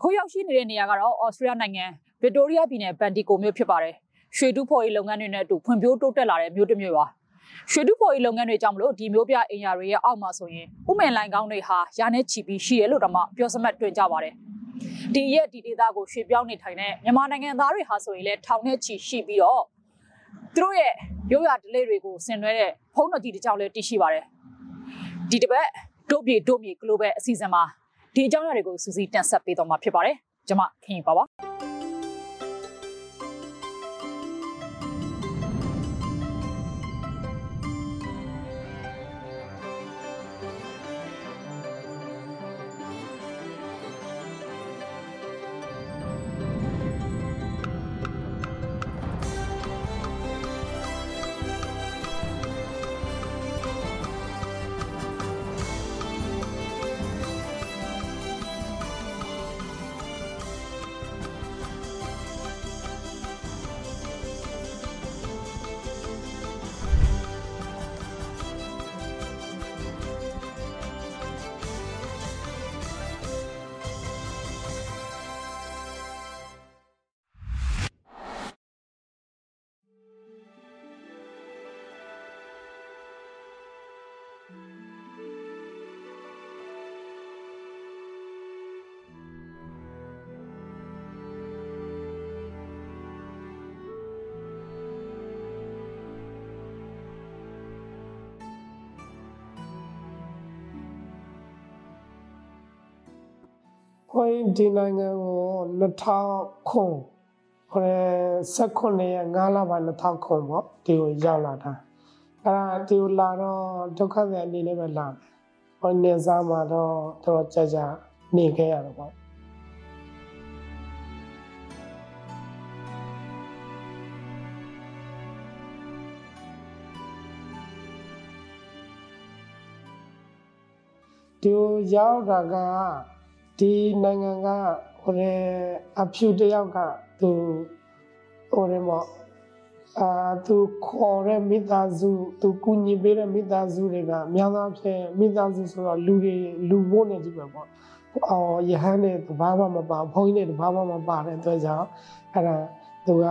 အခုရောက်ရှိနေတဲ့နေရာကတော့ဩစတြေးလျနိုင်ငံဗစ်တိုးရီးယားပြည်နယ်ဘန်တီကိုမြို့ဖြစ်ပါတယ်ရွှေတူးဖော်ရေးလုပ်ငန်းတွေနဲ့အတူဖွံ့ဖြိုးတိုးတက်လာတဲ့မြို့တစ်မြို့ပါရွှေတူးဖော်ရေးလုပ်ငန်းတွေကြောင့်မလို့ဒီမျိုးပြအင်ယာတွေရဲ့အောက်မှာဆိုရင်ဥမင်လိုင်ကောင်းတွေဟာရာနဲ့ချီပြီးရှိရလို့တော့မှပြောစမှတ်တွင်ကြပါတယ်ဒီရက်ဒီဒေတာကိုရွှေပြောင်းနေထိုင်တဲ့မြန်မာနိုင်ငံသားတွေဟာဆိုရင်လည်းထောင်နဲ့ချီရှိပြီးတော့သူတို့ရဲ့ရိုးရာဒလေးတွေကိုဆင်နွှဲတဲ့ဖုံးတော်ကြီးတစ်ကြောင်လည်းတည်ရှိပါတယ်ဒီတစ်ပတ်ဒို့ပြေဒို့မြေ global အစီအစဉ်မှာ ဒီအကြောင်းအရာတွေကိုစူးစီးတင်ဆက်ပေးတော့မှာဖြစ်ပါတယ်ကျွန်မခင်ပါပါ ခွင့်ဒီနိုင်ငံကို2000ခုခေါ်19ရက်9လပိုင်း2000ခုပေါ့ဒီကိုရောက်လာတာအဲ့ဒါဒီကိုလာတော့ဒုက္ခသည်အနေနဲ့ပဲလာတယ်ဟောနေစားမှာတော့တော်ကြာကြာနေခဲ့ရတယ်ပေါ့ဒီရောက်တာက ဒီနိုင်ငံကဟိုအဖြူတယောက်ကသူဟိုရမအာသူခေါ်တဲ့မိသားစုသူကူညီပေးတဲ့မိသားစုတွေကများသောအားဖြင့်မိသားစုဆိုတော့လူတွေလူဘိုးနေကြည့်ပဲပေါ့အော်ယဟန်နဲ့တဘာမှမပါဘုန်းကြီးနဲ့တဘာမှမပါတဲ့အတွက်ကြောင့်အဲ့ဒါသူက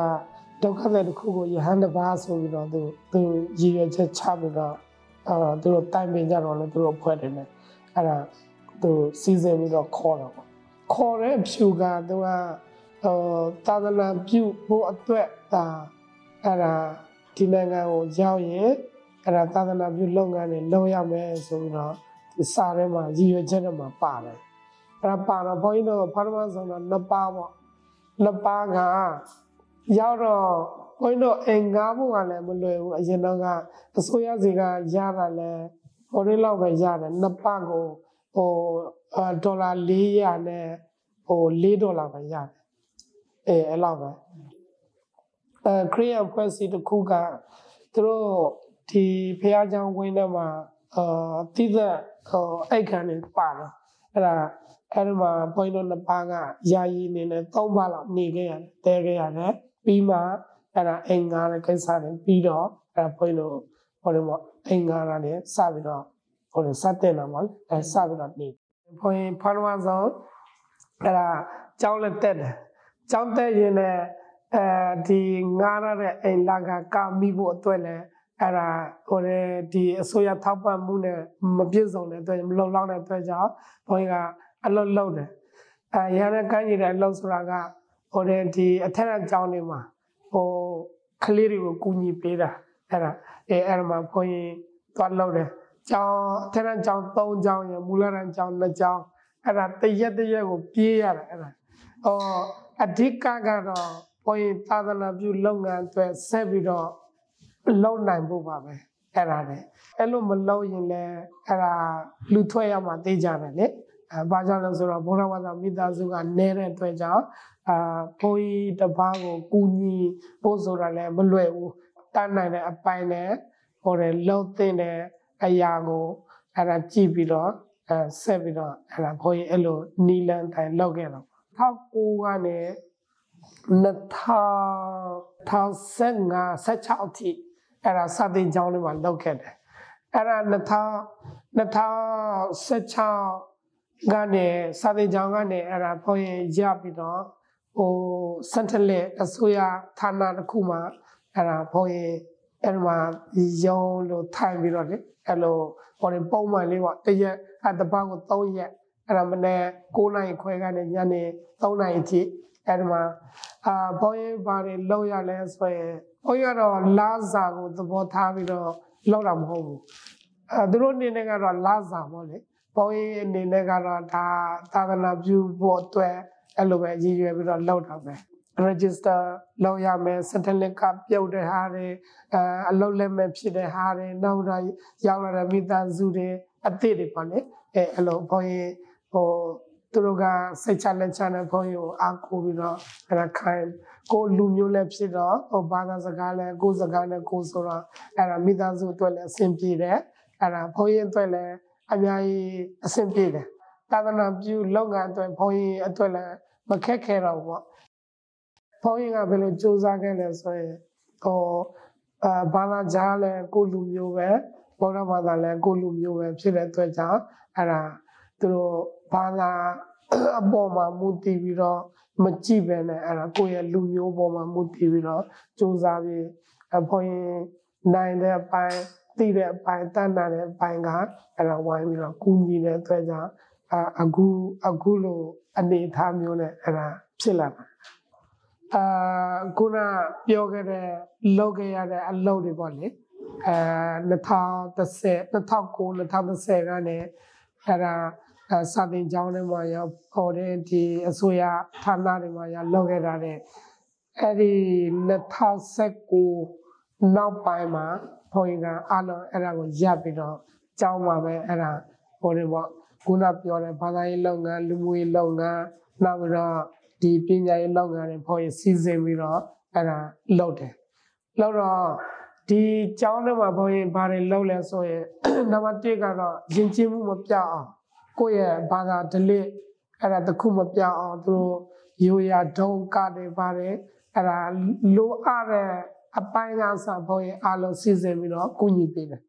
ဒုက္ခတဲ့တစ်ခုကိုယဟန်တစ်ပါးဆိုပြီးတော့သူသူရည်ရွယ်ချက်ချပြီးတော့အာသူတို့တိုင်ပင်ကြတော့လေသူတို့ဖွဲ့တယ်နဲ့အဲ့ဒါ သူစီစဉ်ပြီးတော့ခေါ်တော့ပေါ့ခေါ်တဲ့အဖြူကသူကဟိုသာသနာပြုဖို့အတွက်ဒါအဲ့ဒါဒီနိုင်ငံကိုရောက်ရင်အဲ့ဒါသာသနာပြုလုပ်ငန်းတွေလုပ်ရမယ်ဆိုပြီးတော့စာထဲမှာရည်ရွယ်ချက်တွေမှာပါတယ်အဲ့ဒါပါတော့ဘုန်းကြီးတို့ဖာရမဆိုတော့နှစ်ပါးပေါ့နှစ်ပါးကရောက်တော့ဘုန်းကြီးတို့အင်္ဂါဖို့ကလည်းမလွယ်ဘူးအရင်တော့ကအစိုးရစီကရတာလဲဟိုလေးလောက်ပဲရတယ်နှစ်ပါးကို ဟိုဒေါ်လာ400နဲ့ဟို4ဒေါ်လာပဲရတယ်အဲအဲ့လောက်ပဲအဲခရီးယန်ဖွဲ့စည်းတစ်ခုကသူတို့ဒီဖះเจ้าဝင်းထဲမှာအာတိသက်ဟိုအိတ်ခံနေပါတယ်အဲ့ဒါအဲ့ဒီမှာဘုန်းကြီးတို့နှစ်ပါးကယာယီနေနဲ့၃ပါးလောက်နေခဲ့ရတယ်တဲခဲ့ရတယ်ပြီးမှအဲ့ဒါအင်္ဂါရဲ့ကိစ္စတွေပြီးတော့အဲ့ဒါဘုန်းကြီးတို့ဟိုဒီမှာအင်္ဂါနဲ့စပြီးတော့ ဟိုစတဲ့နာမှာအဲစပြီးတော့နေဘုရင်ဖာလဝါဆောင်အဲ့ဒါကြောင်းလက်တက်တယ်ကြောင်းတက်ရင်လည်းအဲဒီငားရတဲ့အိမ်လာကကာမိဖို့အတွက်လည်းအဲ့ဒါဟိုလေဒီအစိုးရထောက်ပံ့မှုနဲ့မပြည့်စုံတဲ့အတွက်မလုံလောက်တဲ့အတွက်ကြောင့်ဘုန်းကြီးကအလုပ်လုပ်တယ်အဲရဟန်းကန်းကြီးတဲ့အလုပ်ဆိုတာကဟိုလေဒီအထက်အကြောင်းတွေမှာဟိုကလေးတွေကိုကူညီပေးတာအဲ့ဒါအဲအဲ့ဒါမှာဘုန်းကြီးသွားလုပ်တယ် ကျောင်းအထက်တန်းကျောင်း၃ကျောင်းရမူလတန်းကျောင်း၂ကျောင်းအဲ့ဒါတရက်တရက်ကိုပြေးရတယ်အဲ့ဒါဟောအဓိကကတော့ဘုရင်သာသနာပြုလုပ်ငန်းအတွက်ဆက်ပြီးတော့လုပ်နိုင်ဖို့ပါပဲအဲ့ဒါလေအဲ့လိုမလုပ်ရင်လည်းအဲ့ဒါလူထွက်ရမှာသိကြတယ်လေအဲဘာကြောင့်လဲဆိုတော့ဘုရားဝါဒမိသားစုကနေတဲ့အတွက်ကြောင့်အာဘုန်းကြီးတစ်ပါးကိုကူညီဖို့ဆိုတာလည်းမလွယ်ဘူးတတ်နိုင်တဲ့အပိုင်းနဲ့ဟိုတယ်လှုပ်တဲ့ အရာကိုအဲ့ဒါကြည့်ပြီးတော့အဲဆက်ပြီးတော့အဲ့ဒါဘုန်းကြီးအဲ့လိုနီလန်တိုင်းလောက်ခဲ့တော့19ကနေ2015 16အထိအဲ့ဒါစာသင်ကျောင်းလေးမှာလောက်ခဲ့တယ်အဲ့ဒါ2000 2016ကနေစာသင်ကျောင်းကနေအဲ့ဒါဘုန်းကြီးရပြီးတော့ဟိုစန်တလက်အစိုးရဌာနတစ်ခုမှာအဲ့ဒါဘုန်းကြီး အဲ့ဒီမှာရုံးလို့ထိုင်ပြီးတော့လေအဲ့လိုဟိုပုံမှန်လေးပေါ့တရက်အတပတ်ကို3ရက်အဲ့ဒါမနေ့9နိုင်ခွဲကနေညနေ3နိုင်အထိအဲ့ဒီမှာအာဘုန်းကြီးဘာတွေလောက်ရလဲဆိုရင်ဘုန်းကြီးကတော့လာစာကိုသဘောထားပြီးတော့လောက်တာမဟုတ်ဘူးအဲသူတို့အနေနဲ့ကတော့လာစာပေါ့လေဘုန်းကြီးအနေနဲ့ကတော့ဒါသာသနာပြုဖို့အတွက်အဲ့လိုပဲရည်ရွယ်ပြီးတော့လောက်တာပဲ register လုပ်ရမယ် satellite ကပြုတ်တဲ့ဟာတွေအဲအလုပ်လက်မဲ့ဖြစ်တဲ့ဟာတွေနောက်တော့ရောက်လာတဲ့မိသားစုတွေအသစ်တွေပေါ့လေအဲအဲ့လိုဘုန်းကြီးဟိုသူတို့ကစိတ်ချလက်ချနဲ့ဘုန်းကြီးကိုအားကိုးပြီးတော့အဲ့ဒါခိုင်းကိုလူမျိုးလည်းဖြစ်တော့ဟိုဘာသာစကားလည်းကိုယ်စကားနဲ့ကိုယ်ဆိုတော့အဲ့ဒါမိသားစုအတွက်လည်းအဆင်ပြေတယ်အဲ့ဒါဘုန်းကြီးအတွက်လည်းအများကြီးအဆင်ပြေတယ်သာသနာပြုလုပ်ငန်းအတွက်ဘုန်းကြီးအတွက်လည်းမခက်ခဲတော့ဘူးပေါ့ ဘုန်းကြီးကဘယ်လိုစူးစမ်းခဲ့လဲဆိုရင်ဟိုအာဘာသာကြားလည်းကိုလူမျိုးပဲဘောရဘာသာလည်းကိုလူမျိုးပဲဖြစ်တဲ့အတွက်ကြောင့်အဲ့ဒါသူတို့ဘာသာအပေါ်မှာမူတည်ပြီးတော့မကြည့်ပဲနဲ့အဲ့ဒါကိုယ့်ရဲ့လူမျိုးပေါ်မှာမူတည်ပြီးတော့စူးစမ်းပြီးအဖေရင်နိုင်တဲ့အပိုင်းသိတဲ့အပိုင်းတန်တာတဲ့အပိုင်းကအဲ့ဒါဝိုင်းပြီးတော့ကူညီတဲ့အတွက်ကြောင့်အခုအခုလိုအနေအထားမျိုးနဲ့အဲ့ဒါဖြစ်လာတာ အာခုနပြောခဲ့တဲ့လောက်ခဲ့ရတဲ့အလုပ်တွေပေါ့လေအဲ2010 2009 2010ကနေအဲ့ဒါစာသင်ကျောင်းတွေမှာရောပေါ်တဲ့ဒီအစိုးရဌာနတွေမှာရောလုပ်ခဲ့တာတဲ့အဲ့ဒီ2019နောက်ပိုင်းမှာဘုန်းကြီးကအားလုံးအဲ့ဒါကိုရပ်ပြီးတော့ကျောင်းမှာပဲအဲ့ဒါဟိုတွေပေါ့ခုနပြောတဲ့ဘာသာရေးလုပ်ငန်းလူမှုရေးလုပ်ငန်းနောက်ပြီးတော့ ဒီပညာရေးလုပ်ငန်းတွေဘုန်းကြီးစီစဉ်ပြီးတော့အဲ့ဒါလုပ်တယ်လုပ်တော့ဒီကျောင်းထဲမှာဘုန်းကြီးဘာတွေလုပ်လဲဆိုရင်နံပါတ်1ကတော့ယဉ်ကျေးမှုမပြအောင်ကိုယ့်ရဲ့ဘာသာဓလေ့အဲ့ဒါတခုမပြအောင်သူတို့ရိုးရာဒုံကတွေပါတယ်အဲ့ဒါလိုအပ်တဲ့အပိုင်းကစားဖို့ရအားလုံးစီစဉ်ပြီးတော့ကူညီပေးတယ်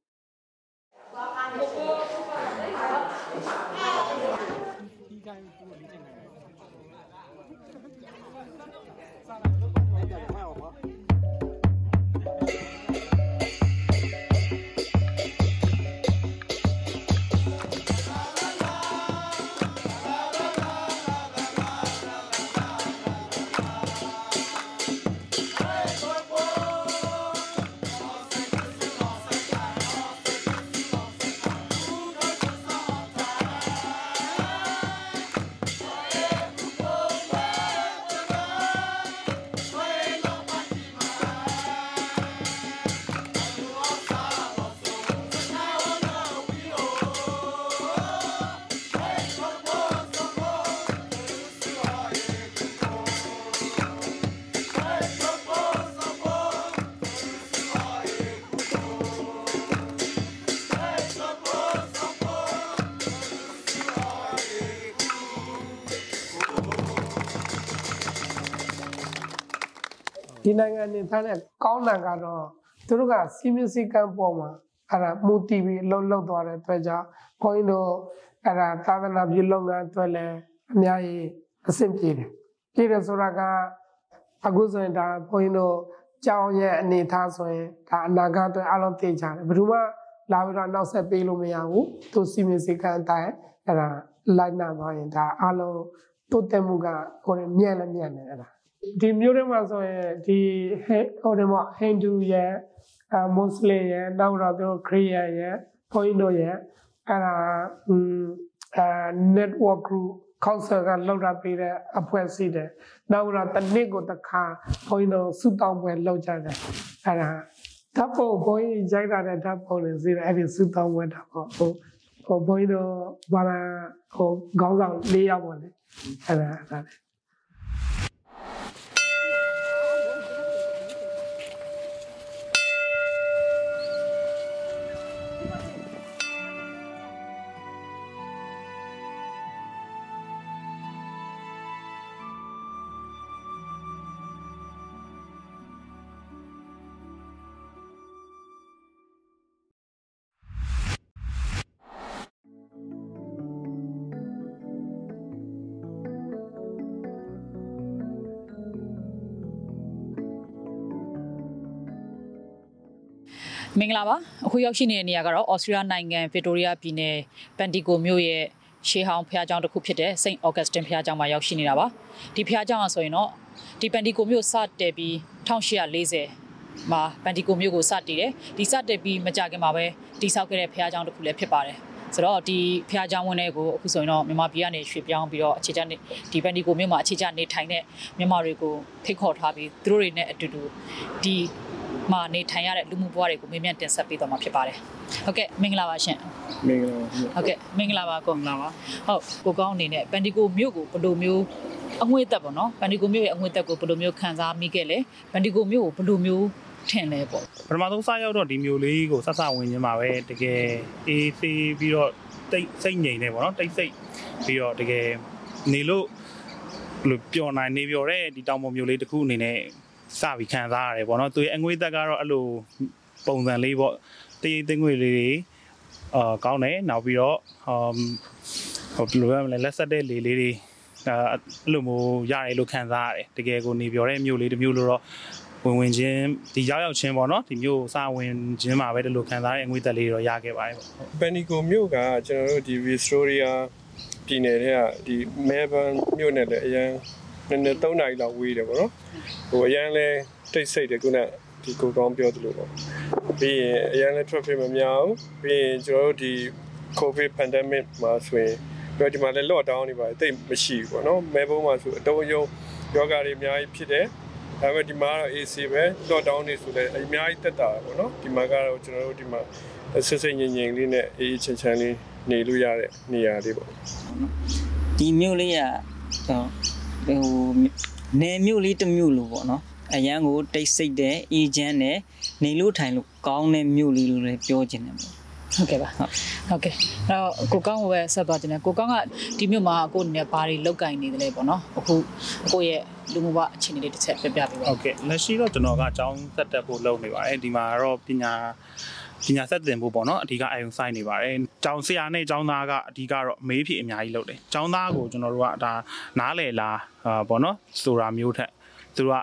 နိုင်ငံနေထားတဲ့ကောင်းတာကတော့သူတို့ကစီမင်းစည်းကမ်းပေါ်မှာအဲ့ဒါမူတည်ပြီးအလုပ်လုပ်သွားတဲ့အတွက်ကြောင့်ဘုန်းကြီးတို့အဲ့ဒါသာသနာပြုလုပ်ငန်းအတွက်လည်းအများကြီးအဆင်ပြေတယ်ပြေတယ်ဆိုတာကအခုဆိုရင်ဒါဘုန်းကြီးတို့ကြောင်းရဲ့အနေထားဆိုရင်ဒါအနာဂတ်အတွက်အလုံးသိကြတယ်ဘယ်သူမှလာပြီးတော့နောက်ဆက်ပေးလို့မရဘူးသူစီမင်းစည်းကမ်းအတိုင်းအဲ့ဒါလိုက်နာသွားရင်ဒါအလုံးတိုးတက်မှုကဟိုမြဲလည်းမြဲတယ်အဲ့ဒါ ဒီမျိုးတွေမှာဆိုရင်ဒီဟိုဒီမှာဟိန္ဒူရဲ့အမွတ်စလင်ရဲ့နောက်တော့သူခရစ်ယာန်ရဲ့ဘုန်းကြီးတို့ရဲ့အဲ့ဒါอืมအဲ network group council ကလောက်တာပေးတဲ့အဖွဲ့အစည်းတယ်နောက်တော့တစ်နှစ်ကိုတစ်ခါဘုန်းကြီးတို့စုတောင်းပွဲလုပ်ကြတယ်အဲ့ဒါဓာတ်ပုံဘုန်းကြီးရိုက်တာတဲ့ဓာတ်ပုံတွေစီးတယ်အဲ့ဒီစုတောင်းပွဲတာပေါ့ဟိုဟိုဘုန်းကြီးတို့ဘာသာဟိုခေါင်းဆောင်၄ယောက်ပေါ့လေအဲ့ဒါအဲ့ဒါ မင်္ဂလာပါအခုရောက်ရှိနေတဲ့နေရာကတော့ဩစတြေးလျနိုင်ငံဗစ်တိုးရီးယားပြည်နယ်ပန်တီကိုမြို့ရဲ့ရှေးဟောင်းဖျားကျောင်းတစ်ခုဖြစ်တဲ့စိန့်အော်ဂတ်စတင်ဖျားကျောင်းမှာရောက်ရှိနေတာပါဒီဖျားကျောင်းอ่ะဆိုရင်တော့ဒီပန်တီကိုမြို့စတက်ပြီး1840မှာပန်တီကိုမြို့ကိုစတည်တယ်ဒီစတက်ပြီးမကြခင်မှာပဲတိဆောက်ခဲ့တဲ့ဖျားကျောင်းတစ်ခုလည်းဖြစ်ပါတယ်ဆိုတော့ဒီဖျားချောင်းဝင်းတွေကိုအခုဆိုရင်တော့မြန်မာပြည်ကနေရွှေ့ပြောင်းပြီးတော့အခြေချနေဒီပန်ဒီကိုမြို့မှာအခြေချနေထိုင်တဲ့မြန်မာတွေကိုထိတ်ခေါ်ထားပြီးသူတို့တွေနဲ့အတူတူဒီ မှာနေထိုင်ရတဲ့လူမှုဘဝတွေကိုမေးမြန်းတင်ဆက်ပေးတော့မှာဖြစ်ပါတယ်။ဟုတ်ကဲ့မင်္ဂလာပါရှင်မင်္ဂလာပါ။ဟုတ်ကဲ့မင်္ဂလာပါကိုမင်္ဂလာပါ။ဟုတ်ကိုကောင်းအနေနဲ့ပန်ဒီကိုမြို့ကိုဘယ်လိုမျိုးအငွေ့သက်ပေါ့နော်။ပန်ဒီကိုမြို့ရဲ့အငွေ့သက်ကိုဘယ်လိုမျိုးခံစားမိခဲ့လဲ။ပန်ဒီကိုမြို့ကိုဘယ်လိုမျိုးထင်လဲပေါ့ပထမဆုံးစရောက်တော့ဒီမျိုးလေးကိုဆက်ဆဝင်ခြင်းပါပဲတကယ်အေးသေးပြီးတော့တိတ်စိတ်ငြိမ်နေပေါ့နော်တိတ်စိတ်ပြီးတော့တကယ်နေလို့ဘယ်လိုပျော်နိုင်နေပျော်တဲ့ဒီတောင်ပေါ်မျိုးလေးတစ်ခုအနေနဲ့ စပြီးခံစားရတယ်ပေါ့နော်သူရဲ့အငွေ့သက်ကတော့အဲ့လိုပုံစံလေးပေါ့တည်တည်ငွေလေးတွေအာကောင်းတယ်နောက်ပြီးတော့ဟိုဘယ်လိုလဲမလဲလက်ဆက်တဲ့လေလေးတွေအဲအဲ့လိုမျိုးရတယ်လို့ခံစားရတယ်တကယ်ကိုနေပျော်တဲ့မျိုးလေးတစ်မျိုးလို့တော့ဝင်ဝင်ချင်းဒီရောက်ရောက်ချင်းပေါ့နော်ဒီမျိုးစာဝင်ချင်းမှာပဲဒီလိုခံစားရတဲ့အငွေသက်လေးတော့ရခဲ့ပါတယ်ပေါ့ပန်နီကိုမြို့ကကျွန်တော်တို့ဒီ Victoria ပြည်နယ်ထဲကဒီ Melbourne မြို့နဲ့လည်းအရင် နည်းနည်း3နာရီလောက်ဝေးတယ်ပေါ့နော်ဟိုအရင်လဲတိတ်ဆိတ်တယ်ခုနကဒီကိုကောင်းပြောသလိုပေါ့ပြီးရင်အရင်လဲ traffic မများဘူးပြီးရင်ကျွန်တော်တို့ဒီ COVID pandemic မှာဆိုရင်တော့ဒီမှာလည်း lockdown နေပါတယ်တိတ်မရှိဘူးပေါ့နော် Melbourne မှာဆိုအတုံးယုံယောဂါတွေအများကြီးဖြစ်တယ်ဒါပေမဲ့ဒီမှာတော့ AC ပဲ lockdown နေဆိုလည်းအများကြီးတက်တာပေါ့နော်ဒီမှာကတော့ကျွန်တော်တို့ဒီမှာဆစ်စိတ်ငြိမ်ငြိမ်လေးနဲ့အေးအေးချမ်းချမ်းလေးနေလို့ရတဲ့နေရာလေးပေါ့ဒီမြို့လေးက ဟိုဟိုနယ်မြို့လေးတစ်မြို့လို့ပေါ့နော်အရန်ကိုတိတ်ဆိတ်တဲ့အေဂျင့်နဲ့နေလို့ထိုင်လို့ကောင်းတဲ့မြို့လေးလို့လည်းပြောချင်တယ်ပေါ့။ဟုတ်ကဲ့ပါဟုတ်။ဟုတ်ကဲ့။အဲ့တော့ကိုကောင်းကိုပဲဆက်သွားခြင်းနဲ့ကိုကောင်းကဒီမြို့မှာကိုအနေနဲ့ဘာတွေလောက်ကင်နေတယ်လဲပေါ့နော်။အခုကိုရဲ့လူမှုဘဝအခြေအနေလေးတစ်ချက်ပြပြပေးပါဟုတ်ကဲ့လက်ရှိတော့ကျွန်တော်ကအကြောင်းဆက်တက်ဖို့လုပ်နေပါတယ်ဒီမှာတော့ပညာ ပညာဆက်တင်ဖို့ပေါ့နော်အဓိကအာယုံဆိုင်နေပါတယ်။ကျောင်းဆရာနဲ့ကျောင်းသားကအဓိကတော့မေးဖြေအများကြီးလုပ်တယ်။ကျောင်းသားကိုကျွန်တော်တို့ကဒါနားလည်လားအာပေါ့နော်ဆိုတာမျိုးထက်သူတို့က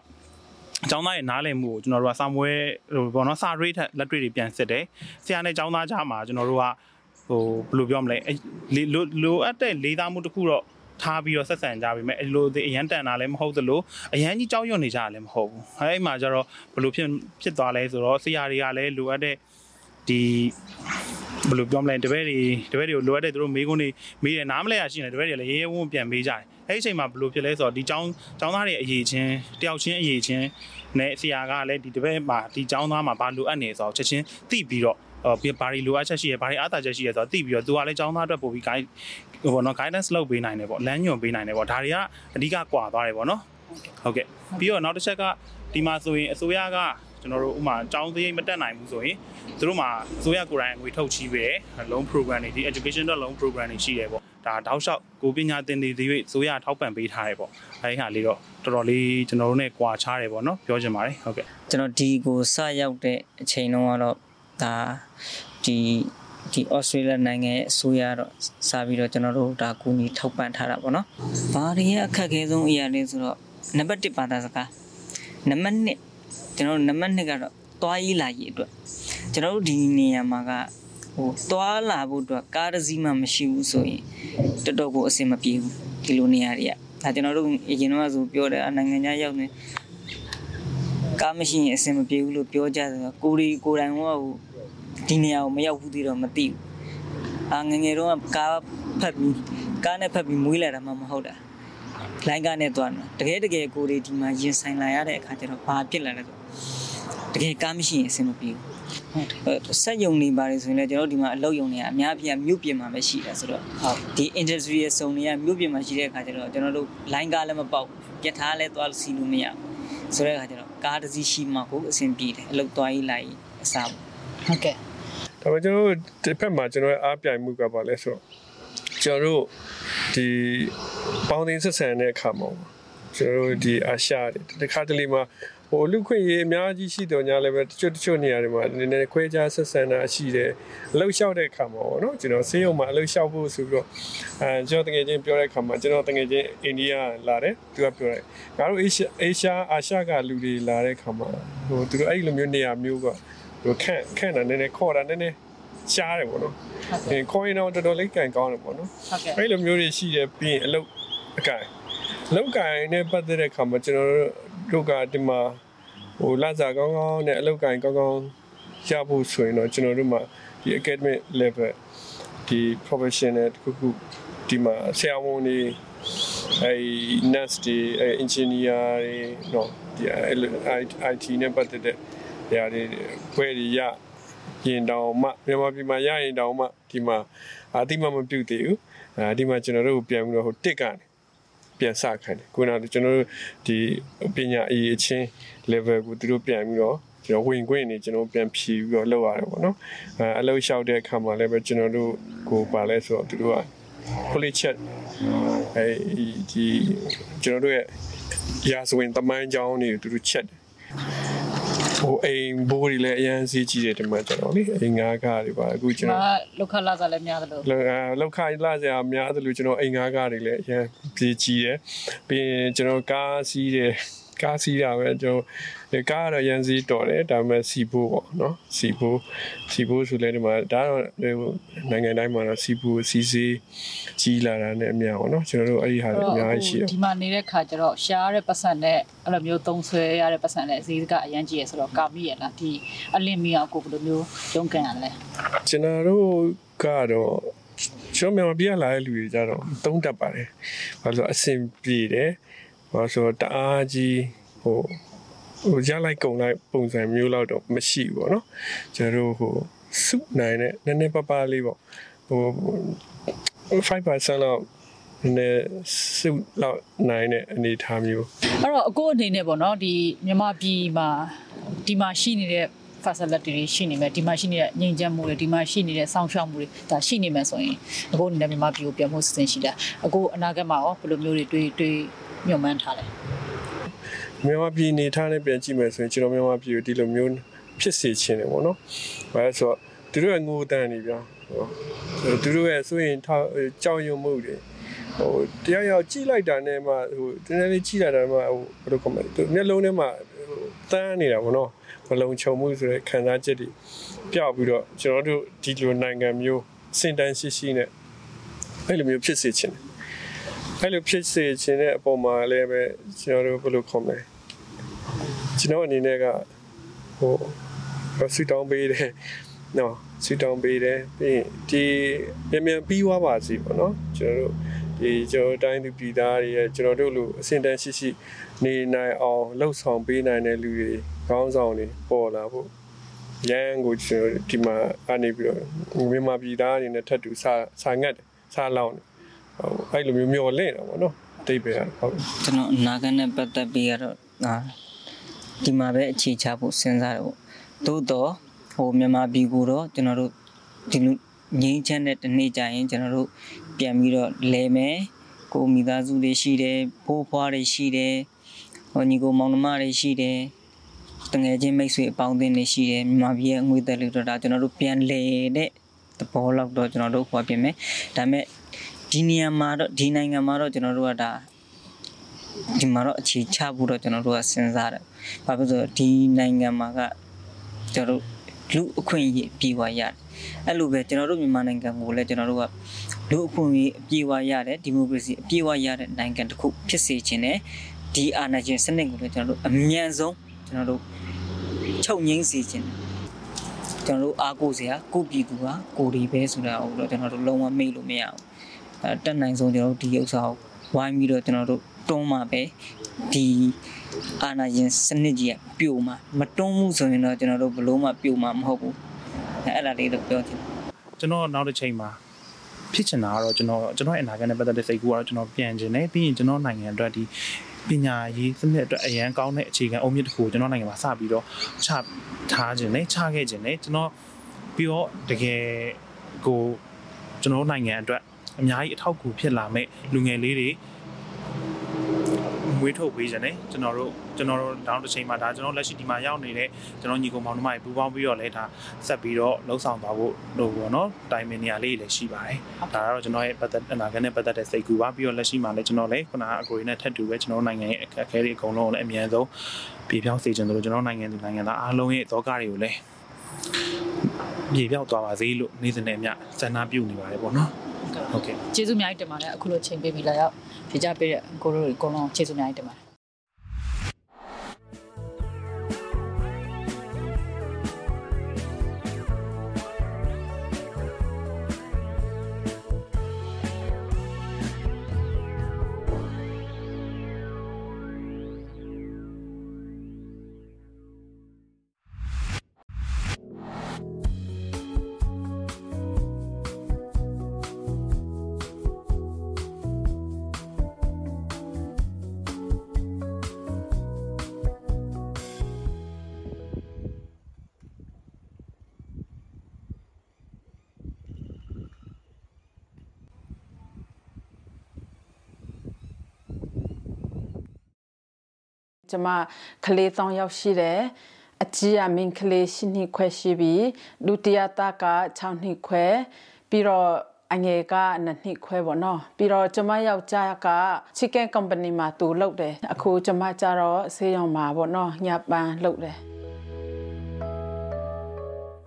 အကျောင်းသားရဲ့နားလည်မှုကိုကျွန်တော်တို့ကစာမွေးဟိုပေါ့နော်စာရေးထက်လက်တွေ့တွေပြန်စစ်တယ်။ဆရာနဲ့ကျောင်းသားကြားမှာကျွန်တော်တို့ကဟိုဘယ်လိုပြောမလဲအဲ့လေလိုလိုအပ်တဲ့လေးသားမှုတစ်ခုတော့ထားပြီးတော့ဆက်ဆံကြပြီမဲ့အဲ့လိုဒီအရန်တန်တာလည်းမဟုတ်သလိုအရန်ကြီးကြောက်ရွံ့နေကြတာလည်းမဟုတ်ဘူးအဲ့မှာကျတော့ဘယ်လိုဖြစ်ဖြစ်သွားလဲဆိုတော့ဆရာတွေကလည်းလိုအပ်တဲ့ ဒီဘယ်လိုပြောမလဲတပည့်တွေတပည့်တွေကိုလိုအပ်တဲ့သူတို့မေးခွန်းတွေမေးတယ်နားမလဲရရှိနေတယ်တပည့်တွေလည်းရေးရဲဝုန်းပြန်မေးကြတယ်အဲ့ဒီအချိန်မှာဘယ်လိုဖြစ်လဲဆိုတော့ဒီចောင်းចောင်းသားတွေအရေးချင်းတယောက်ချင်းအရေးချင်းနဲ့ဆရာကလည်းဒီတပည့်မှာဒီចောင်းသားမှာဘာလိုအပ်နေဆိုတော့ချက်ချင်းသိပြီးတော့အော်ဘာတွေလိုအပ်ချက်ရှိရဘာတွေအားသာချက်ရှိရဆိုတော့သိပြီးတော့သူကလည်းចောင်းသားအတွက်ပို့ပြီး guide ဟိုပေါ့နော် guidance လုပ်ပေးနိုင်တယ်ပေါ့လမ်းညွှန်ပေးနိုင်တယ်ပေါ့ဒါတွေကအဓိကကွာသွားတယ်ပေါ့နော်ဟုတ်ကဲ့ပြီးတော့နောက်တစ်ချက်ကဒီမှာဆိုရင်အစိုးရက ကျွန်တော်တို့ဥမာចောင်းသေးမတက်နိုင်ဘူးဆိုရင်သူတို့မှာအစိုးရကိုယ်တိုင်ငွေထုတ်ချီးပေးတယ် loan program တွေဒီ education တော့ loan program တွေရှိတယ်ပေါ့ဒါတောက်လျှောက်ကိုပညာသင်တွေတွေအစိုးရထောက်ပံ့ပေးထားတယ်ပေါ့အဲဒီဟာလေးတော့တော်တော်လေးကျွန်တော်တို့ ਨੇ ကွာခြားတယ်ပေါ့နော်ပြောချင်ပါတယ်ဟုတ်ကဲ့ကျွန်တော်ဒီကိုစရောက်တဲ့အချိန်တုန်းကတော့ဒါဒီဒီဩစတြေးလျနိုင်ငံရဲ့အစိုးရတော့စပြီးတော့ကျွန်တော်တို့ဒါကူညီထောက်ပံ့ထားတာပေါ့နော်။ဘာတွေရဲ့အခက်အခဲဆုံးအရာလေးဆိုတော့နံပါတ်1ဘာသာစကားနံပါတ်2 ကျွန်တော်တို့နံပါတ်2ကတော့သွားရေးလာရေးအတွက်ကျွန်တော်တို့ဒီနေရာမှာကဟိုသွားလာဖို့အတွက်ကားတစ်စီးမှမရှိဘူးဆိုရင်တော်တော်ကိုအဆင်မပြေဘူးဒီလိုနေရာတွေကဒါကျွန်တော်တို့အရင်တော့ဆိုပြောတယ်အနိုင်ငံခြားရောက်နေကားမရှိရင်အဆင်မပြေဘူးလို့ပြောကြတယ်ဆိုတော့ကိုရီကိုယ်တိုင်ကဟိုဒီနေရာကိုမရောက်ဘူးသေးတော့မသိဘူးအာငယ်ငယ်တော့ကားဖတ်ပြီးကားနဲ့ဖတ်ပြီးမွေးလာတာမှမဟုတ်တာ လိုင်းကားနဲ့သွားတာတကယ်တကယ်ကိုရီဒီမှာရင်ဆိုင်လာရတဲ့အခါကျတော့ဘာဖြစ်လာလဲဆိုတကယ်ကားမရှိရင်အဆင်မပြေဘူးဟုတ်ဆက်ယုံနေပါတယ်ဆိုရင်လည်းကျွန်တော်တို့ဒီမှာအလုပ်ယုံနေအများပြမြို့ပြင်မှာပဲရှိတာဆိုတော့ဟုတ်ဒီ industry ရဲ့စုံတွေကမြို့ပြင်မှာရှိတဲ့အခါကျတော့ကျွန်တော်တို့ line ကားလည်းမပေါက်ပြထားလည်းသွားစီလို့မရဘူးဆိုတဲ့အခါကျတော့ကားတစ်စီးရှိမှကိုအဆင်ပြေတယ်အလုပ်သွားရေးလိုက်ရေးအစားပေါ့။ဟုတ်ကဲ့ဒါပေမဲ့ကျွန်တော်တို့ဒီဖက်မှာကျွန်တော်ရဲ့အားပြိုင်မှုကပါလဲဆိုတော့ ကျွန်တော်တို့ဒီပေါင်းတင်ဆက်ဆံတဲ့အခါမှာကျွန်တော်တို့ဒီအာရှတွေတခါတလေမှာဟိုလူခွင့်ရေးအများကြီးရှိတော့ညာလည်းပဲတချို့တချို့နေရာတွေမှာနည်းနည်းခွဲခြားဆက်ဆံတာရှိတယ်အလုပ်လျှောက်တဲ့အခါမှာပေါ့နော်ကျွန်တော်ဆေးရုံမှာအလုပ်လျှောက်ဖို့ဆိုပြီးတော့အဲကျွန်တော်တကယ်ချင်းပြောတဲ့အခါမှာကျွန်တော်တကယ်ချင်းအိန္ဒိယလာတယ်သူကပြောတယ်ငါတို့အေရှာအေရှာအာရှကလူတွေလာတဲ့အခါမှာဟိုသူတို့အဲ့လိုမျိုးနေရာမျိုးကဟိဟိုခန့်ခန့်တာနည်းနည်းခေါ်တာနည်းနည်း ရှားတယ်ပေါ့နော်ဟုတ်ကဲ့အဲခေါ်ရင်တော့တော်တော်လေးကန်ကောင်းတယ်ပေါ့နော်ဟုတ်ကဲ့အဲ့လိုမျိုးတွေရှိတယ်ပြီးရင်အလုတ်အကင်အလုတ်ကင်နဲ့ပတ်သက်တဲ့ခါမှာကျွန်တော်တို့ကဒီမှာဟိုလာစားကောင်းကောင်းနဲ့အလုတ်ကင်ကောင်းကောင်းရဖို့ဆိုရင်တော့ကျွန်တော်တို့မှာဒီ academic level ဒီ professional တခုခုဒီမှာဆရာဝန်တွေအဲ nurse တွေအဲ engineer တွေနော်ဒီ IT နဲ့ပတ်သက်တဲ့နေရာတွေဘွဲတွေရ ရင်တောင်မှမြန်မာပြည်မှာရရင်တောင်မှဒီမှာအတိမမပြုတ်သေးဘူးအဲဒီမှာကျွန်တော်တို့ပြန်ပြီးတော့ဟိုတစ်ကနေပြန်စခိုင်းတယ်ခုနကကျွန်တော်တို့ဒီပညာအရေးအချင်း level ကိုသူတို့ပြန်ပြီးတော့ကျွန်တော်ဝင်ခွင့်နေကျွန်တော်ပြန်ဖြည့်ပြီးတော့လောက်ရတယ်ပေါ့နော်အဲအလုပ်လျှောက်တဲ့အခါမှာလည်းပဲကျွန်တော်တို့ကိုပါလဲဆိုတော့သူတို့က fully check အဲဒီကျွန်တော်တို့ရဲ့ရာဇဝင်တမိုင်းကြောင်းတွေသူတို့ check တယ် ဟိုအိမ်ဘိုးတွေလည်းအရန်စီးကြည့်တယ်ဒီမှာကျွန်တော်လေအိမ်ငါးကားတွေပါအခုဒီကျွန်မှာတော်လောက်ခလာစားလည်းများတယ်လို့လောက်အာလောက်ခိုင်းလာစရာများတယ်လို့ကျွန်တော်အိမ်ငါးကားတွေလည်းအရန်ပြေးကြည့်တယ်ပြီးရင်ကျွန်တော်ကားစီးတယ် ကားစီးတာပဲကျွန်တော်ဒီကားကတော့ရန်စီးတော်တယ်ဒါပေမဲ့စီဘိုးပေါ့နော်စီဘိုးစီဘိုးဆိုလဲဒီမှာဒါတော့ဟိုနိုင်ငံတိုင်းမှာတော့စီဘိုးစီစီကြီးလာတာနဲ့အများပေါ့နော်ကျွန်တော်တို့အဲ့ဒီဟာတွေအများကြီးရှိတယ်ဒီမှာနေတဲ့ခါကျတော့ရှားတဲ့ပတ်စံနဲ့အဲ့လိုမျိုးသုံးဆွဲရတဲ့ပတ်စံနဲ့ဈေးကအရန်ကြီးရဆိုတော့ကာမိရလားဒီအလင်းမီအောင်ကိုဘယ်လိုမျိုးရုန်းကန်ရလဲကျွန်တော်တို့ကတော့ကျွန်တော်မြန်မာပြည်ကလာတဲ့လူတွေကြတော့သုံးတတ်ပါတယ်။ဘာလို့လဲဆိုတော့အဆင်ပြေတယ်။ ဘာလို့ဆိုတော့တအားကြီးဟိုဟိုရလိုက်ကုန်လိုက်ပုံစံမျိုးလောက်တော့မရှိဘူးပေါ့နော်။ကျွန်တော်တို့ဟိုစုနိုင်တဲ့နည်းနည်းပါးပါးလေးပေါ့။ဟို5%လောက်နည်းနည်းစုလောက်နိုင်တဲ့အနေအထားမျိုးအဲ့တော့အကိုအနေနဲ့ပေါ့နော်ဒီမြန်မာပြည်မှာဒီမှာရှိနေတဲ့ facility တွေရှိနေမယ်ဒီမှာရှိနေတဲ့ငြိမ်ချမ်းမှုတွေဒီမှာရှိနေတဲ့စောင့်ရှောက်မှုတွေဒါရှိနေမယ်ဆိုရင်အကိုအနေနဲ့မြန်မာပြည်ကိုပြန်ဖို့စီစဉ်ရှိတာအကိုအနာဂတ်မှာရောဘယ်လိုမျိုးတွေတွေးတွေး ညွှန်မှန်းထားလဲမြန်မာပြည်နေထားနဲ့ပြန်ကြည့်မယ်ဆိုရင်ကျွန်တော်မြန်မာပြည်ကိုဒီလိုမျိုးဖြစ်စေချင်တယ်ပေါ့နော်။ဘာလဲဆိုတော့သူတို့ရဲ့ငိုတန်နေဗျာ။ဟိုသူတို့ရဲ့ဆိုရင်ထောက်ကြောက်ရွံ့မှုတွေဟိုတရားရောက်ကြည့်လိုက်တာနဲ့မှဟိုတနေ့လေးကြည့်လိုက်တာမှဟိုဘယ်လိုကောမလဲသူမျက်လုံးထဲမှာဟိုတန်းနေတာပေါ့နော်။မလုံခြုံမှုဆိုတဲ့ခံစားချက်တွေပြောက်ပြီးတော့ကျွန်တော်တို့ဒီလိုနိုင်ငံမျိုးစင်တန်းရှိရှိနဲ့အဲ့လိုမျိုးဖြစ်စေချင်တယ်။ အဲ့လိုဖြစ်စေချင်တဲ့အပေါ်မှာလည်းပဲကျွန်တော်တို့ဘယ်လိုခေါ်မလဲကျွန်တော်အနေနဲ့ကဟိုဆွတောင်းပေးတယ်နော်ဆွတောင်းပေးတယ်ပြီးရင်ဒီမြန်မြန်ပြီးသွားပါစီပေါ့နော်ကျွန်တော်တို့ဒီကျွန်တော်တိုင်းသူပြည်သားတွေရဲ့ကျွန်တော်တို့လိုအဆင့်တန်းရှိရှိနေနိုင်အောင်လှုပ်ဆောင်ပေးနိုင်တဲ့လူတွေခေါင်းဆောင်တွေပေါ်လာဖို့ရန်ကိုကျွန်တော်ဒီမှာအနေပြီးတော့မြန်မာပြည်သားအနေနဲ့ထပ်တူစာစာငတ်တယ်စာလောင်းတယ်ဟို အဲ့လိုမျိုးမျောလင့်တာပေါ့နော်အတိတ်ပဲဟုတ်ကျွန်တော်အနာဂတ်နဲ့ပတ်သက်ပြီးကတော့အာဒီမှာပဲအခြေချဖို့စဉ်းစားတယ်ပေါ့သို့တော့ဟိုမြန်မာပြည်ကိုတော့ကျွန်တော်တို့ဒီလိုငြိမ်းချမ်းတဲ့တစ်နေ့ကျရင်ကျွန်တော်တို့ပြန်ပြီးတော့လဲမယ်ကိုမိသားစုတွေရှိတယ်ဖိုးဖွားတွေရှိတယ်ဟိုညီကိုမောင်နှမတွေရှိတယ်တငယ်ချင်းမိတ်ဆွေအပေါင်းအသင်းတွေရှိတယ်မြန်မာပြည်ရဲ့အငွေသက်လို့တော့ဒါကျွန်တော်တို့ပြန်လဲတဲ့သဘောလောက်တော့ကျွန်တော်တို့ဟောပြင်မယ်ဒါပေမဲ့ ဒီနေရာမှာတော့ဒီနိုင်ငံမှာတော့ကျွန်တော်တို့ကဒါဒီမှာတော့အခြေချဖို့တော့ကျွန်တော်တို့ကစဉ်းစားတယ်။ဘာဖြစ်လို့လဲဆိုတော့ဒီနိုင်ငံမှာကကျွန်တော်တို့လူအခွင့်အရေးပြေဝရတယ်။အဲ့လိုပဲကျွန်တော်တို့မြန်မာနိုင်ငံကိုလည်းကျွန်တော်တို့ကလူအခွင့်အရေးအပြေဝရတယ်ဒီမိုကရေစီအပြေဝရတဲ့နိုင်ငံတစ်ခုဖြစ်စေခြင်းနဲ့ဒီအာဏာရှင်စနစ်ကိုလည်းကျွန်တော်တို့အမြန်ဆုံးကျွန်တော်တို့ချုပ်ငိမ့်စေခြင်းတယ်ကျွန်တော်တို့အားကိုးစရာကိုပြည်သူကကိုဒီပဲဆိုတာကိုတော့ကျွန်တော်တို့လုံးဝမေ့လို့မရဘူးအဲ တက်နိုင်ဆုံးကျွန်တော်တို့ဒီဥစ္စာကိုဝိုင်းပြီးတော့ကျွန်တော်တို့တွန်းမှာပဲဒီအာဏာရှင်စနစ်ကြီးကပြိုမှာမတွန်းမှုဆိုရင်တော့ကျွန်တော်တို့ဘလို့မှပြိုမှာမဟုတ်ဘူးအဲအဲ့ဒါလေးတော့ပြောချင်တယ်ကျွန်တော်နောက်တစ်ချိန်မှာဖြစ်ချင်တာကတော့ကျွန်တော်ကျွန်တော်ရဲ့အနာဂတ်နဲ့ပတ်သက်တဲ့စိတ်ကူကတော့ကျွန်တော်ပြန်ကျင်တယ်ပြီးရင်ကျွန်တော်နိုင်ငံအတွက်ဒီပညာရေးစနစ်အတွက်အရန်ကောင်းတဲ့အခြေခံအုံမြင့်တစ်ခုကိုကျွန်တော်နိုင်ငံမှာစပြီးတော့ချထားခြင်းနဲ့ချခဲ့ခြင်းနဲ့ကျွန်တော်ပြီးတော့တကယ်ကိုကျွန်တော်နိုင်ငံအတွက် အများကြီးအထောက်အကူဖြစ်လာမဲ့လူငယ်လေးတွေမွေးထုတ်ပေးခြင်းနဲ့ကျွန်တော်တို့ကျွန်တော်တို့နောက်တစ်ချိန်မှာဒါကျွန်တော်လက်ရှိဒီမှာရောက်နေတဲ့ကျွန်တော်ညီကောင်မောင်နှမတွေပူးပေါင်းပြီးတော့လဲဒါဆက်ပြီးတော့လှုပ်ဆောင်သွားဖို့လို့ပေါ့နော်တိုင်ပင်နေရာလေးတွေလည်းရှိပါတယ်ဒါကတော့ကျွန်တော်ရဲ့ပတ်သက်အနာဂတ်နဲ့ပတ်သက်တဲ့စိတ်ကူပါပြီးတော့လက်ရှိမှာလည်းကျွန်တော်လည်းခုနကအကိုရင်းနဲ့ထပ်တူပဲကျွန်တော်နိုင်ငံရဲ့အခက်အခဲတွေအကုန်လုံးကိုလည်းအမြန်ဆုံးပြေပြောင်းစေချင်တယ်လို့ကျွန်တော်နိုင်ငံသူနိုင်ငံသားအားလုံးရဲ့သောကတွေကိုလည်းပြေပြောက်သွားပါစေလို့နေ့စဉ်နဲ့အမျှစန္ဒပြုနေပါတယ်ပေါ့နော် ဟုတ်ကဲ့ကျေးဇူးအများကြီးတင်ပါတယ်အခုလိုချိန်ပေးပြီးလာရောက်ဖြေကြပေးတဲ့ကိုရိုတွေအကုန်လုံးကျေးဇူးအများကြီးတင်ပါတယ် ကျမကလေးတောင်းရောက်ရှိတယ်အကြီးအမင်းကလေးရှင်းနှစ်ခွဲရှိပြီးဒုတိယတာက6နှစ်ခွဲပြီးတော့အငယ်က2နှစ်ခွဲပေါ့နော်ပြီးတော့ကျမယောက်ျားက chicken company မှာတူလုပ်တယ်အခုကျမကြတော့ဆေးရုံမှာပေါ့နော်ညပန်းလုပ်တယ်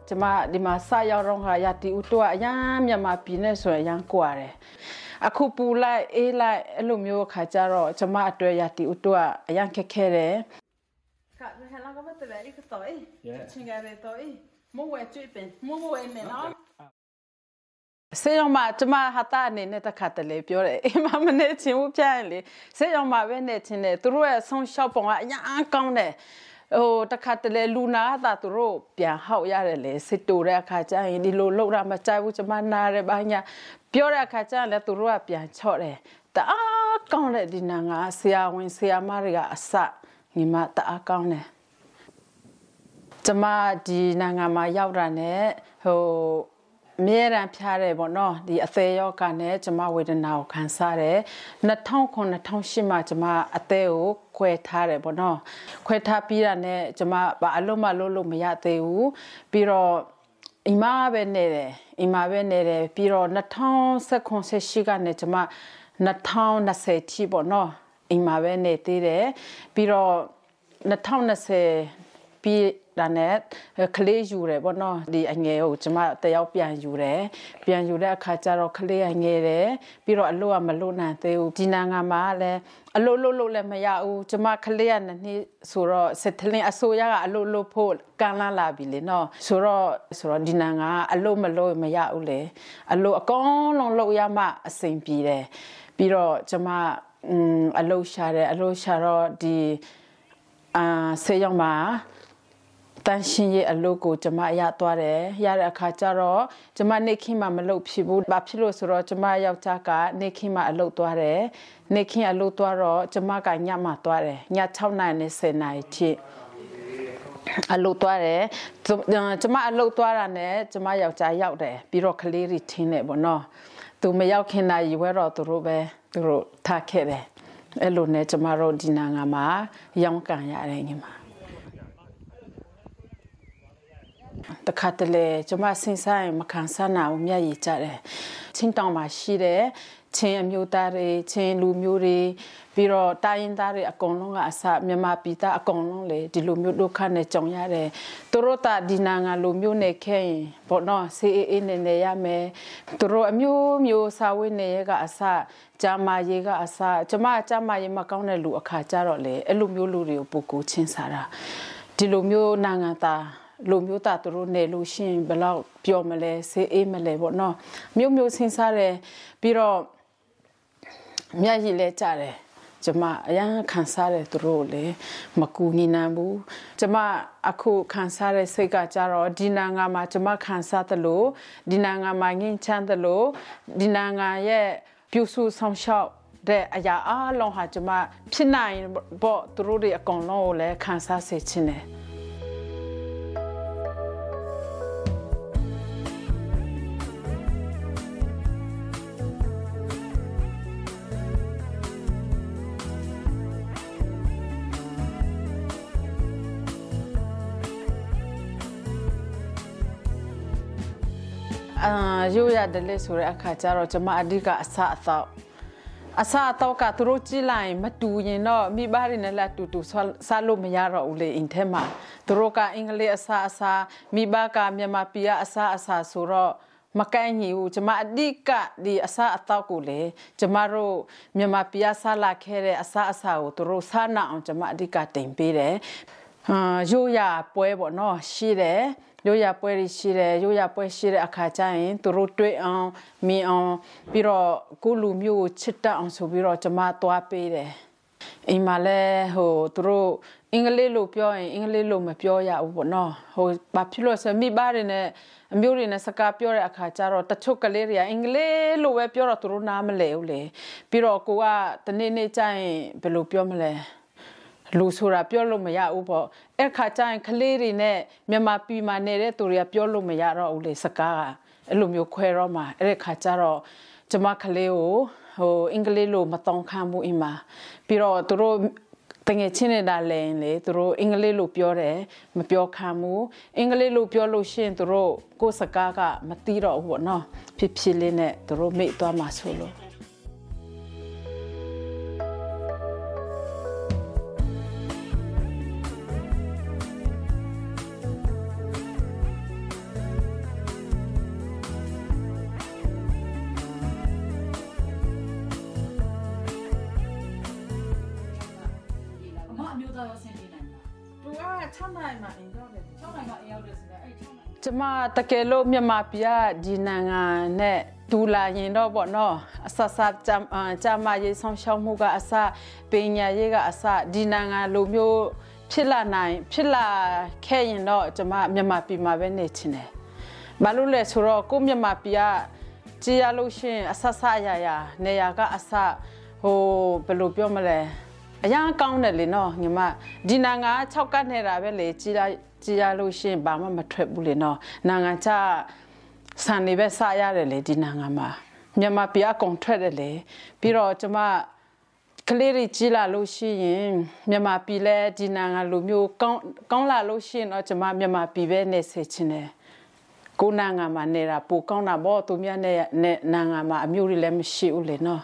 ကျမဒီမှာစရောက်တော့ခါရတီဦးတော့အရန်မြန်မာပြည်နဲ့ဆိုရင်အရန်ကွာတယ် အခုပူလိုက်အေးလိုက်အဲ့လိုမျိုးခါကြတော့ကျမအတွေ့ရတီဥတုကအရန်ခက်ခဲတယ်ခါမဟလာကမတဘရီကတော့အေးချင်းကရဲတော့အေးမဝဲကျွေးပင်မဝဲမယ်နော်စေရောမှာကျမဟာတာအနေနဲ့တခါတလေပြောတယ်အိမ်မမနဲ့ချင်းဦးပြရင်လေစေရောမှာပဲနဲ့ချင်းတယ်သူတို့ရဲ့ဆုံးရှောက်ပုံကအများကောင်းတယ် ဟိုတခါတလေလူနာတာသူတို့ပြန်ဟောက်ရတယ်လေစစ်တူတဲ့အခါကျရင်ဒီလိုလောက်တာမကြိုက်ဘူးကျမနားတယ်ဘာညာပြောတဲ့အခါကျရင်လည်းသူတို့ကပြန်ချော့တယ်တအားကောင်းတဲ့ဒီနာငါဆရာဝန်ဆရာမတွေကအစညီမတအားကောင်းတယ်ကျမဒီနိုင်ငံမှာရောက်တာနဲ့ဟို အမြဲတမ်းဖျားတယ်ပေါ့နော်ဒီအသေးယောဂနဲ့ကျမဝေဒနာကိုခံစားတယ်2009 2008မှာကျမအသေးကိုခွဲထားတယ်ပေါ့နော်ခွဲထားပြီးတာနဲ့ကျမဘာအလုံးမလုံးလို့မရသေးဘူးပြီးတော့အိမ်မပဲနေတယ်အိမ်မပဲနေတယ်ပြီးတော့2018ကနေကျမ2020ထိပေါ့နော်အိမ်မပဲနေသေးတယ်ပြီးတော့2020ပြီးတာနဲ့ကလေးယူတယ်ပေါ့နော်ဒီအငယ်ကိုကျမတယောက်ပြန်ယူတယ်ပြန်ယူတဲ့အခါကျတော့ကလေးအငယ်တယ်ပြီးတော့အလို့ကမလို့နိုင်သေးဘူးဒီနိုင်ငံမှာလည်းအလို့လို့လို့လည်းမရဘူးကျမကလေးကနှစ်နှစ်ဆိုတော့စက်တလင်းအစိုးရကအလို့လို့ဖို့ကမ်းလာလာပြီလေနော်ဆိုတော့ဆိုတော့ဒီနိုင်ငံကအလို့မလို့မရဘူးလေအလို့အကောင်းလုံးလို့ရမှအဆင်ပြေတယ်ပြီးတော့ကျမอืมအလို့ရှာတယ်အလို့ရှာတော့ဒီအာဆေးရုံမှာ တန်ရှင်ရဲ့အလုပ်ကိုကျမရသွားတယ်ရတဲ့အခါကျတော့ကျမနေခင်းမှာမလုပ်ဖြစ်ဘူးဘာဖြစ်လို့ဆိုတော့ကျမယောက်ျားကနေခင်းမှာအလုပ်သွားတယ်နေခင်းအလုပ်သွားတော့ကျမကညမှာသွားတယ်ည6နာရီနဲ့10နာရီထိအလုပ်သွားတယ်ကျမအလုပ်သွားတာနဲ့ကျမယောက်ျားရောက်တယ်ပြီးတော့ကလေးတွေထင်းတယ်ပေါ့နော်သူမရောက်ခင်နာရီဝဲတော့သူတို့ပဲသူတို့ထားခဲ့တယ်အဲ့လိုနဲ့ကျမတို့ဒီနိုင်ငံမှာရောင်းကန်ရတယ်ညီမ တခါတလေကျမစင်ဆိုင်မခံစားနိုင်ဘူးမျက်ရည်ကျတယ်ချင်းတောင်မှာရှိတယ်ချင်းအမျိုးသားတွေချင်းလူမျိုးတွေပြီးတော့တိုင်းရင်းသားတွေအကုန်လုံးကအစမြန်မာပြည်သားအကုန်လုံးလေဒီလိုမျိုးဒုက္ခနဲ့ကြုံရတယ်သူတို့တာဒီနာငါလူမျိုးနဲ့ခဲရင်ဘောနော်စီအေးအေးနဲ့နေရမယ်သူတို့အမျိုးမျိုးစာဝတ်နေရကအစဂျာမာရေးကအစကျမဂျာမာရေးမကောင်းတဲ့လူအခါကြတော့လေအဲ့လိုမျိုးလူတွေကိုပူကူချင်းစားတာဒီလိုမျိုးနိုင်ငံသား လူမျိုးသားတို့နေလို့ရှိရင်ဘယ်လောက်ပြောမလဲဆေးအေးမလဲပေါ့နော်မျိုးမျိုးစဉ်းစားတယ်ပြီးတော့မျက်ရည်လဲကြတယ်ကျမအရန်ခံစားတယ်သူတို့လေမကူညီနိုင်ဘူးကျမအခုခံစားတဲ့စိတ်ကကြတော့ဒီနိုင်ငံမှာကျမခံစားတယ်လို့ဒီနိုင်ငံမှာငင်းချမ်းတယ်လို့ဒီနိုင်ငံရဲ့ပြုစုဆောင်ရှောက်တဲ့အရာအလုံးဟာကျမဖြစ်နိုင်ပေါ့သူတို့တွေအကုန်လုံးကိုလည်းခံစားစေချင်တယ် ရိုးရတယ်လေဆိုတဲ့အခါကျတော့ကျမအဓိကအစအသောက်အစားအတော့ကသူတို့ကြည့်လိုက်မတူရင်တော့မိဘတွေနဲ့လည်းတူတူစားလို့မရတော့ဘူးလေအင်ထဲမှာသူတို့ကအင်္ဂလိပ်အစားအစားမိဘကမြန်မာပြည်ကအစားအစားဆိုတော့မကိုင်းညီဘူးကျမအဓိကဒီအစားအတော့ကိုလေကျမတို့မြန်မာပြည်ကစားလာခဲ့တဲ့အစားအစားကိုသူတို့စားနာအောင်ကျမအဓိကတင်ပေးတယ်အာရိုးရပွဲပေါ့နော်ရှိတယ် ရိုးရပွဲရှိတယ်ရိုးရပွဲရှိတဲ့အခါကျရင်သူတို့တွေ့အောင်မြင်အောင်ပြီးတော့ကိုလူမျိုးကိုချစ်တတ်အောင်ဆိုပြီးတော့ကျမသွားပေးတယ်အိမ်မှာလဲဟိုသူတို့အင်္ဂလိပ်လိုပြောရင်အင်္ဂလိပ်လိုမပြောရဘူးပေါ့နော်ဟိုဘာဖြစ်လို့ဆိုမိဘတွေနဲ့အမျိုးတွေနဲ့စကားပြောတဲ့အခါကျတော့တချို့ကလေးတွေကအင်္ဂလိပ်လိုပဲပြောတော့သူတို့နားမလည်ဘူးလေပြီးတော့ကိုကတနေ့နေ့ကျရင်ဘယ်လိုပြောမလဲ လူဆိုတာပြောလို့မရဘူးပေါ့အဲ့ခါကျရင်ကလေးတွေနဲ့မြန်မာပြည်မှာနေတဲ့သူတွေကပြောလို့မရတော့ဘူးလေစကားကအဲ့လိုမျိုးခွဲတော့မှအဲ့ခါကျတော့ကျမကလေးကိုဟိုအင်္ဂလိပ်လိုမတောင်းခံဘူးအင်မှာပြီးတော့သူတို့တငယ်ချင်းနေတာလဲလေသူတို့အင်္ဂလိပ်လိုပြောတယ်မပြောခံဘူးအင်္ဂလိပ်လိုပြောလို့ရှိရင်သူတို့ကိုယ်စကားကမသိတော့ဘူးပေါ့နော်ဖြစ်ဖြစ်လေးနဲ့သူတို့မိတ်သွားမှာဆိုလို့ 6နိုင်မှအင်တော့တယ်6နိုင်မှအရောက်တယ်ဆိုတော့အဲ့6နိုင်ကျမတကယ်လို့မြန်မာပြည်ကဒီနိုင်ငံနဲ့ဒူလာရင်တော့ပေါ့နော်အဆဆကြမ်းကြမ်းမရေးဆောင်ရှောက်မှုကအစပညာရေးကအစဒီနိုင်ငံလိုမျိုးဖြစ်လာနိုင်ဖြစ်လာခဲ့ရင်တော့ကျမမြန်မာပြည်မှာပဲနေချင်တယ်။ဘာလို့လဲဆိုတော့ကိုမြန်မာပြည်ကကြည်ရလို့ရှိရင်အဆဆအရာရာနေရာကအစဟိုဘယ်လိုပြောမလဲ အရန်ကောင်းတယ်လေနော်ညီမဒီနိုင်ငံ6ကတ်နေတာပဲလေကြည်ရကြည်ရလို့ရှိရင်ဘာမှမထွက်ဘူးလေနော်နိုင်ငံချဆန်နေပဲစားရတယ်လေဒီနိုင်ငံမှာမြန်မာပြည်အကုန်ထွက်တယ်လေပြီးတော့ကျမကလေးတွေကြီးလာလို့ရှိရင်မြန်မာပြည်လဲဒီနိုင်ငံလူမျိုးကောင်းကောင်းလာလို့ရှိရင်တော့ကျမမြန်မာပြည်ပဲနေစေချင်တယ်ကိုယ်နိုင်ငံမှာနေတာပိုကောင်းတာပေါ့သူများနဲ့နဲ့နိုင်ငံမှာအမျိုးတွေလည်းမရှိဘူးလေနော်